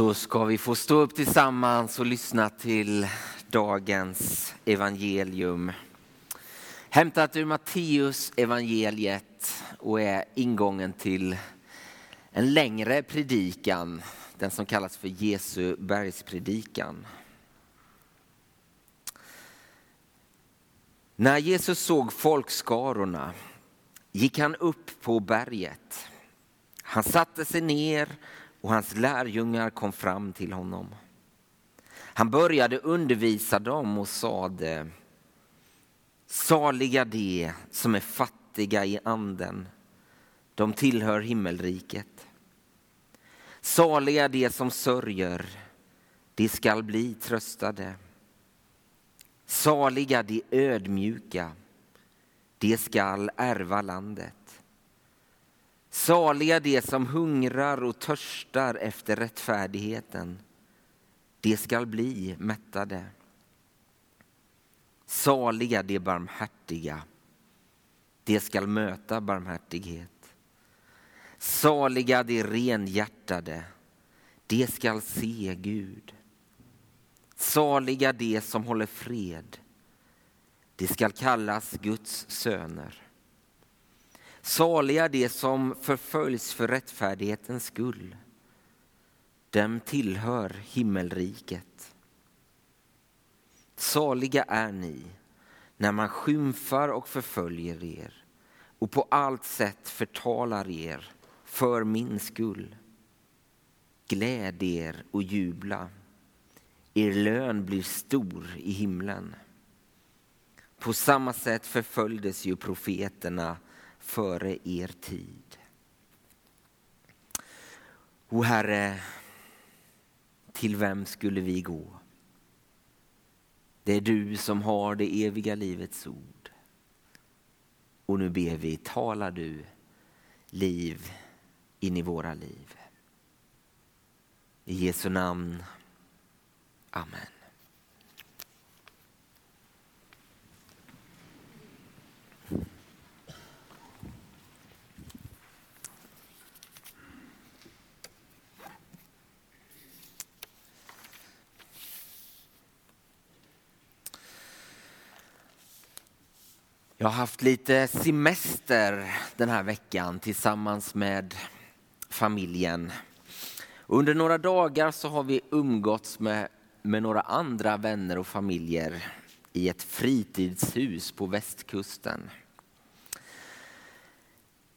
Så ska vi få stå upp tillsammans och lyssna till dagens evangelium. Hämtat ur Matteus evangeliet och är ingången till en längre predikan, den som kallas för Jesu bergspredikan. När Jesus såg folkskarorna gick han upp på berget. Han satte sig ner och hans lärjungar kom fram till honom. Han började undervisa dem och sade Saliga de som är fattiga i anden, de tillhör himmelriket. Saliga de som sörjer, de skall bli tröstade. Saliga de ödmjuka, de skall ärva landet. Saliga de som hungrar och törstar efter rättfärdigheten. De skall bli mättade. Saliga de barmhärtiga. De skall möta barmhärtighet. Saliga de renhjärtade. De skall se Gud. Saliga de som håller fred. De skall kallas Guds söner. Saliga de som förföljs för rättfärdighetens skull. Dem tillhör himmelriket. Saliga är ni när man skymfar och förföljer er och på allt sätt förtalar er för min skull. Gläd er och jubla. Er lön blir stor i himlen. På samma sätt förföljdes ju profeterna före er tid. O Herre, till vem skulle vi gå? Det är du som har det eviga livets ord. Och nu ber vi, tala du liv in i våra liv. I Jesu namn. Amen. Jag har haft lite semester den här veckan tillsammans med familjen. Under några dagar så har vi umgåtts med, med några andra vänner och familjer i ett fritidshus på västkusten.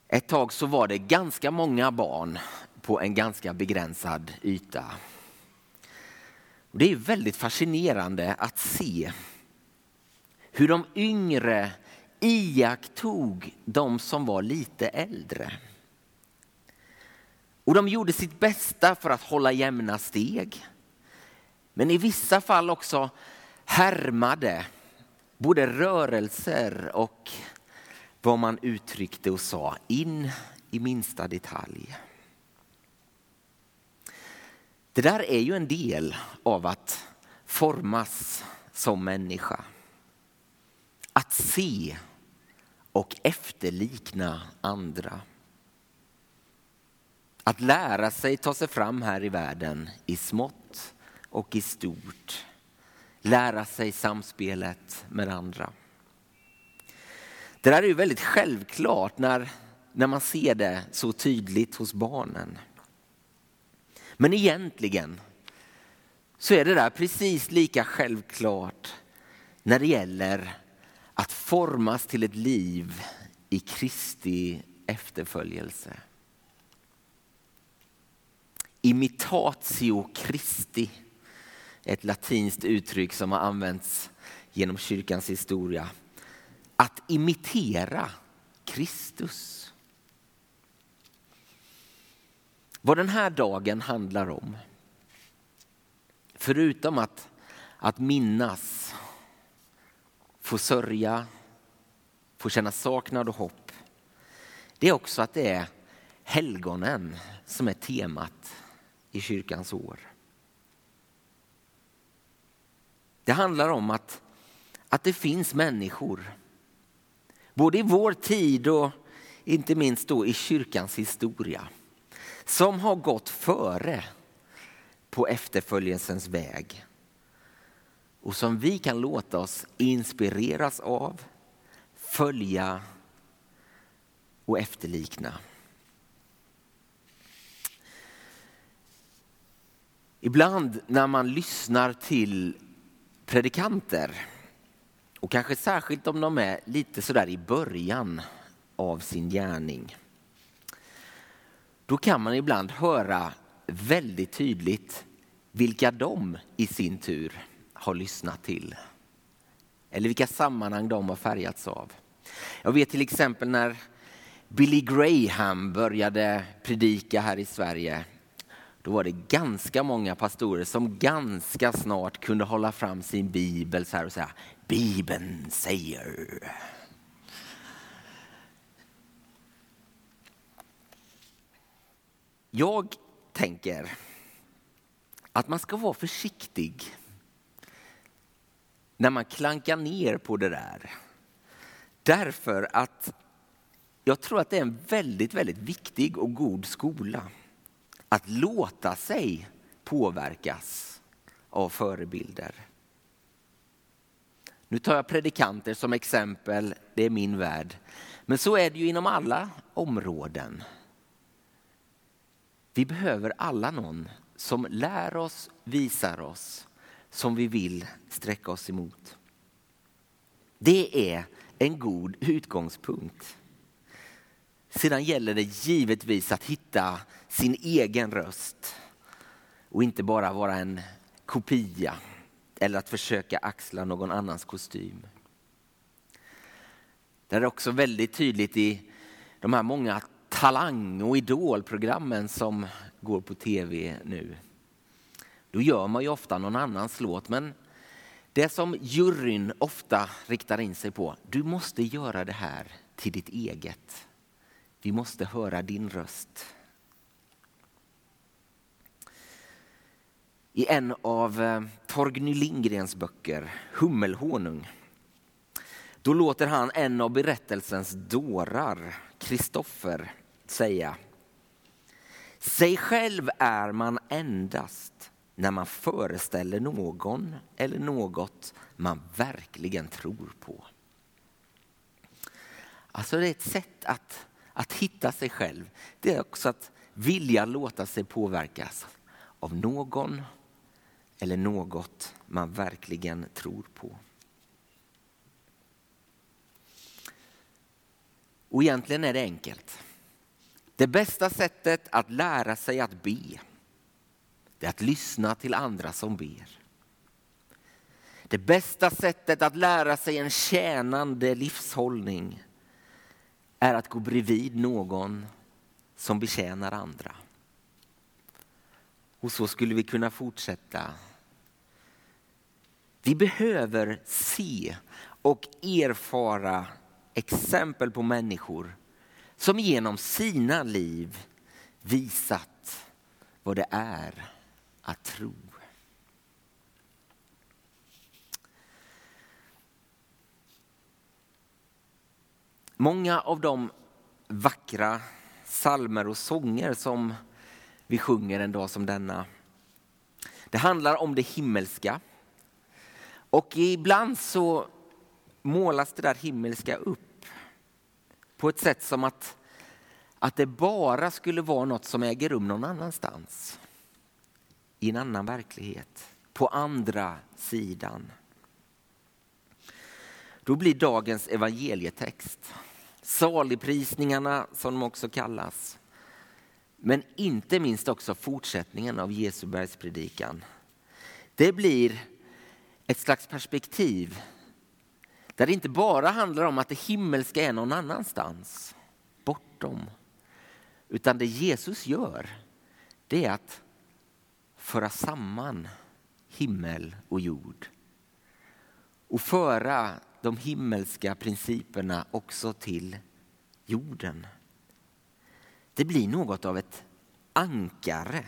Ett tag så var det ganska många barn på en ganska begränsad yta. Det är väldigt fascinerande att se hur de yngre iakttog de som var lite äldre. Och de gjorde sitt bästa för att hålla jämna steg. Men i vissa fall också härmade både rörelser och vad man uttryckte och sa in i minsta detalj. Det där är ju en del av att formas som människa. Att se och efterlikna andra. Att lära sig ta sig fram här i världen i smått och i stort. Lära sig samspelet med andra. Det där är ju väldigt självklart när, när man ser det så tydligt hos barnen. Men egentligen så är det där precis lika självklart när det gäller att formas till ett liv i Kristi efterföljelse. Imitatio Christi, ett latinskt uttryck som har använts genom kyrkans historia. Att imitera Kristus. Vad den här dagen handlar om, förutom att, att minnas få sörja, få känna saknad och hopp. Det är också att det är helgonen som är temat i kyrkans år. Det handlar om att, att det finns människor, både i vår tid och inte minst då i kyrkans historia, som har gått före på efterföljelsens väg och som vi kan låta oss inspireras av, följa och efterlikna. Ibland när man lyssnar till predikanter och kanske särskilt om de är lite sådär i början av sin gärning. Då kan man ibland höra väldigt tydligt vilka de i sin tur har lyssnat till. Eller vilka sammanhang de har färgats av. Jag vet till exempel när Billy Graham började predika här i Sverige. Då var det ganska många pastorer som ganska snart kunde hålla fram sin bibel så här och säga Bibeln säger. Jag tänker att man ska vara försiktig när man klankar ner på det där. Därför att jag tror att det är en väldigt, väldigt viktig och god skola att låta sig påverkas av förebilder. Nu tar jag predikanter som exempel, det är min värld. Men så är det ju inom alla områden. Vi behöver alla någon som lär oss, visar oss, som vi vill sträcka oss emot. Det är en god utgångspunkt. Sedan gäller det givetvis att hitta sin egen röst och inte bara vara en kopia eller att försöka axla någon annans kostym. Det är också väldigt tydligt i de här många talang och idolprogrammen som går på tv nu. Då gör man ju ofta någon annans låt men det som juryn ofta riktar in sig på, du måste göra det här till ditt eget. Vi måste höra din röst. I en av eh, Torgny Lindgrens böcker, Hummelhonung, då låter han en av berättelsens dårar, Kristoffer, säga Sig själv är man endast när man föreställer någon eller något man verkligen tror på. Alltså det är ett sätt att, att hitta sig själv. Det är också att vilja låta sig påverkas av någon eller något man verkligen tror på. Och egentligen är det enkelt. Det bästa sättet att lära sig att be, det är att lyssna till andra som ber. Det bästa sättet att lära sig en tjänande livshållning är att gå bredvid någon som betjänar andra. Och så skulle vi kunna fortsätta. Vi behöver se och erfara exempel på människor som genom sina liv visat vad det är att tro. Många av de vackra salmer och sånger som vi sjunger en dag som denna. Det handlar om det himmelska. Och ibland så målas det där himmelska upp på ett sätt som att, att det bara skulle vara något som äger rum någon annanstans. I en annan verklighet, på andra sidan. Då blir dagens evangelietext, saligprisningarna som de också kallas, men inte minst också fortsättningen av Jesu bergspredikan. Det blir ett slags perspektiv där det inte bara handlar om att det himmelska är någon annanstans, bortom. Utan det Jesus gör, det är att föra samman himmel och jord. Och föra de himmelska principerna också till jorden. Det blir något av ett ankare.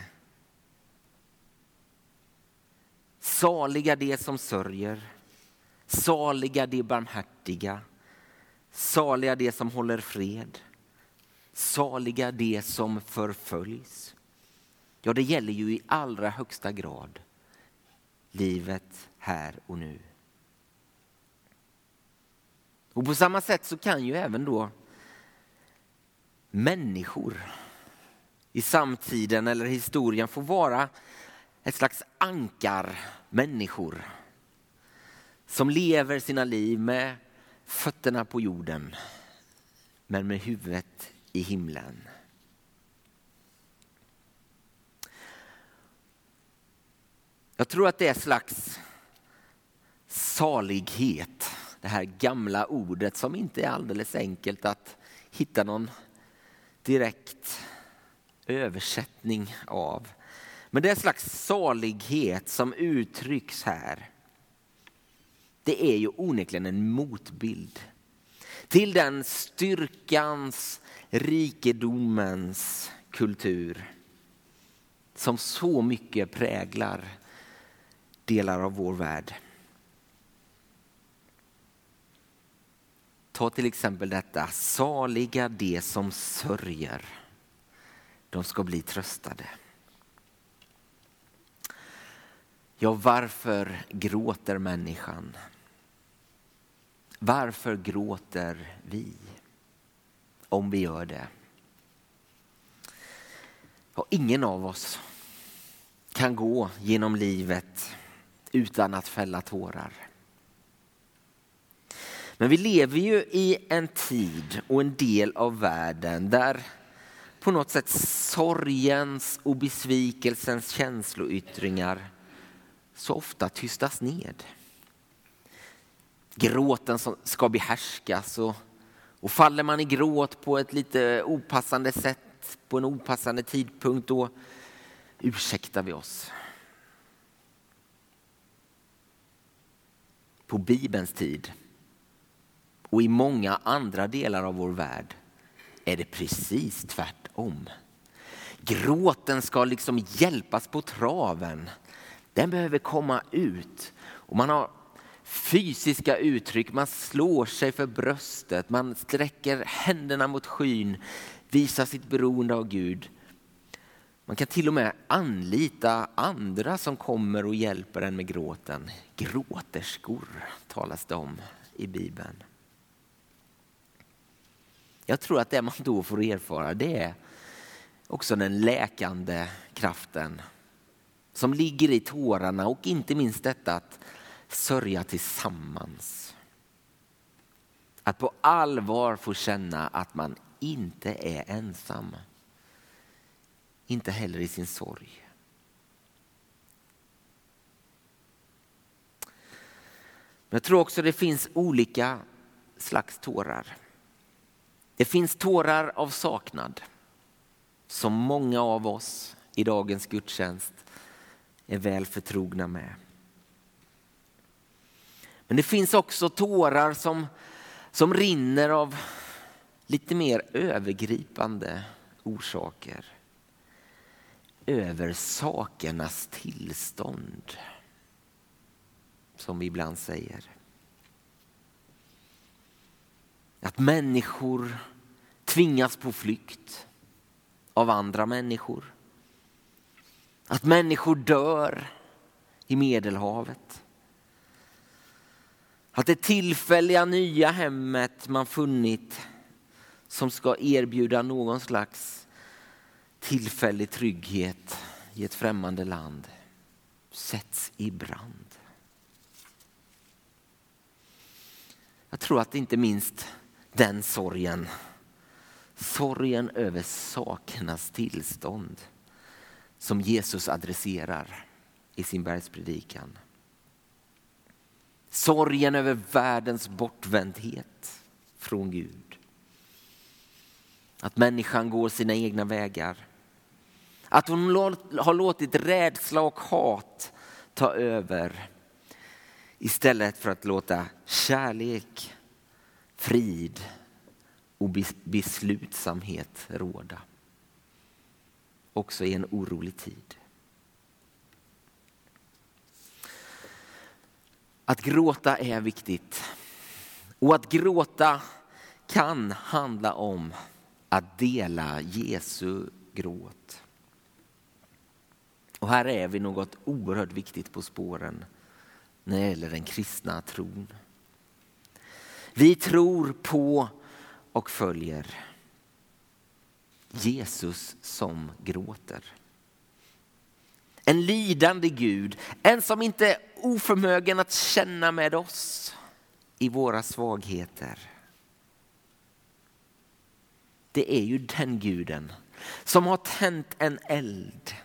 Saliga de som sörjer, saliga de barmhärtiga, saliga de som håller fred, saliga de som förföljs ja det gäller ju i allra högsta grad livet här och nu. Och på samma sätt så kan ju även då människor i samtiden eller historien få vara ett slags ankar människor som lever sina liv med fötterna på jorden men med huvudet i himlen. Jag tror att det är slags salighet, det här gamla ordet som inte är alldeles enkelt att hitta någon direkt översättning av. Men det är en slags salighet som uttrycks här. Det är ju onekligen en motbild till den styrkans, rikedomens kultur som så mycket präglar delar av vår värld. Ta till exempel detta, saliga de som sörjer, de ska bli tröstade. Ja, varför gråter människan? Varför gråter vi? Om vi gör det. Ja, ingen av oss kan gå genom livet utan att fälla tårar. Men vi lever ju i en tid och en del av världen där på något sätt sorgens och besvikelsens känsloyttringar så ofta tystas ned. Gråten som ska behärskas och, och faller man i gråt på ett lite opassande sätt på en opassande tidpunkt då ursäktar vi oss. På Bibelns tid och i många andra delar av vår värld är det precis tvärtom. Gråten ska liksom hjälpas på traven. Den behöver komma ut. Och man har fysiska uttryck, man slår sig för bröstet, man sträcker händerna mot skyn, visar sitt beroende av Gud. Man kan till och med anlita andra som kommer och hjälper en med gråten. Gråterskor talas det om i Bibeln. Jag tror att det man då får erfara det är också den läkande kraften som ligger i tårarna och inte minst detta att sörja tillsammans. Att på allvar få känna att man inte är ensam. Inte heller i sin sorg. Men jag tror också det finns olika slags tårar. Det finns tårar av saknad som många av oss i dagens gudstjänst är väl förtrogna med. Men det finns också tårar som, som rinner av lite mer övergripande orsaker. Över sakernas tillstånd, som vi ibland säger. Att människor tvingas på flykt av andra människor. Att människor dör i Medelhavet. Att det tillfälliga nya hemmet man funnit som ska erbjuda någon slags tillfällig trygghet i ett främmande land sätts i brand. Jag tror att inte minst den sorgen, sorgen över sakernas tillstånd som Jesus adresserar i sin bergspredikan. Sorgen över världens bortvändhet från Gud. Att människan går sina egna vägar. Att hon har låtit rädsla och hat ta över istället för att låta kärlek, frid och beslutsamhet råda. Också i en orolig tid. Att gråta är viktigt. Och att gråta kan handla om att dela Jesu gråt. Och här är vi något oerhört viktigt på spåren när det gäller den kristna tron. Vi tror på och följer Jesus som gråter. En lidande Gud, en som inte är oförmögen att känna med oss i våra svagheter. Det är ju den guden som har tänt en eld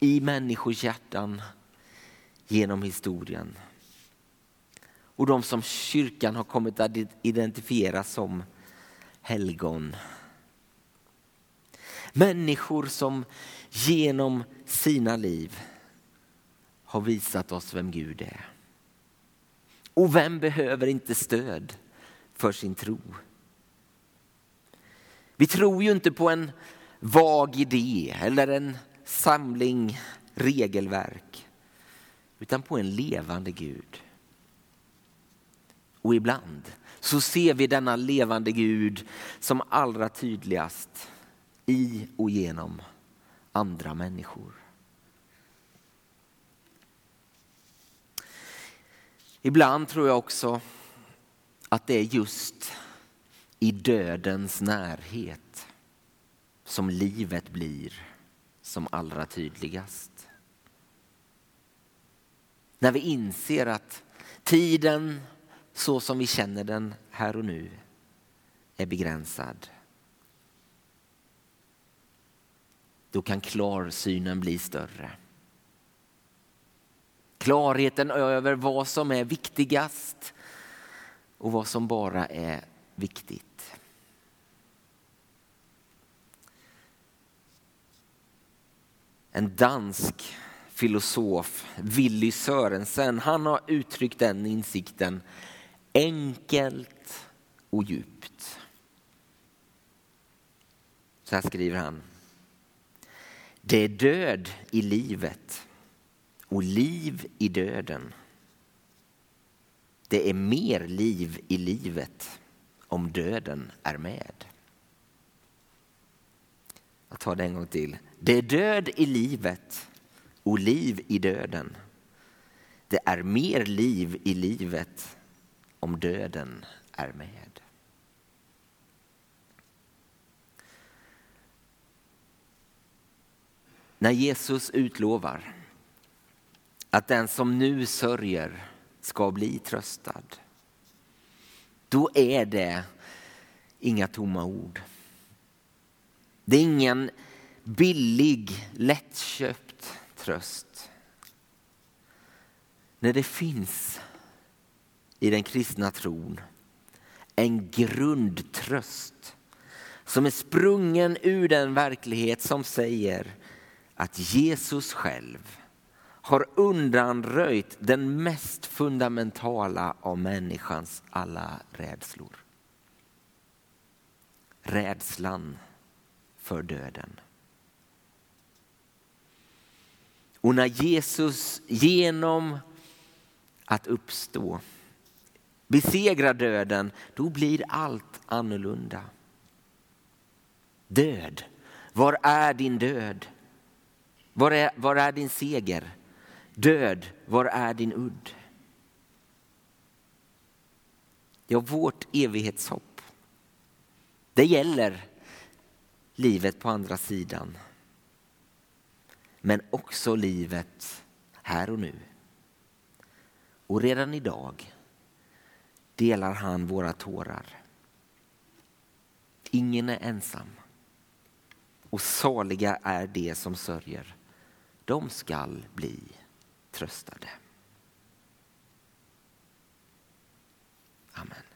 i människors hjärtan genom historien. Och de som kyrkan har kommit att identifiera som helgon. Människor som genom sina liv har visat oss vem Gud är. Och vem behöver inte stöd för sin tro? Vi tror ju inte på en vag idé eller en samling regelverk utan på en levande Gud. Och ibland så ser vi denna levande Gud som allra tydligast i och genom andra människor. Ibland tror jag också att det är just i dödens närhet som livet blir som allra tydligast. När vi inser att tiden så som vi känner den här och nu är begränsad. Då kan klarsynen bli större. Klarheten över vad som är viktigast och vad som bara är viktigt. En dansk filosof, Willy Sörensen, han har uttryckt den insikten enkelt och djupt. Så här skriver han. Det är död i livet och liv i döden. Det är mer liv i livet om döden är med. Jag tar det en gång till. Det är död i livet och liv i döden. Det är mer liv i livet om döden är med. När Jesus utlovar att den som nu sörjer ska bli tröstad. Då är det inga tomma ord. Det är ingen billig, lättköpt tröst. När det finns i den kristna tron en grundtröst som är sprungen ur den verklighet som säger att Jesus själv har undanröjt den mest fundamentala av människans alla rädslor. Rädslan för döden. Och när Jesus genom att uppstå besegrar döden, då blir allt annorlunda. Död, var är din död? Var är, var är din seger? Död, var är din udd? Ja, vårt evighetshopp. Det gäller livet på andra sidan. Men också livet här och nu. Och redan idag delar han våra tårar. Ingen är ensam. Och saliga är de som sörjer. De skall bli tröstade. Amen.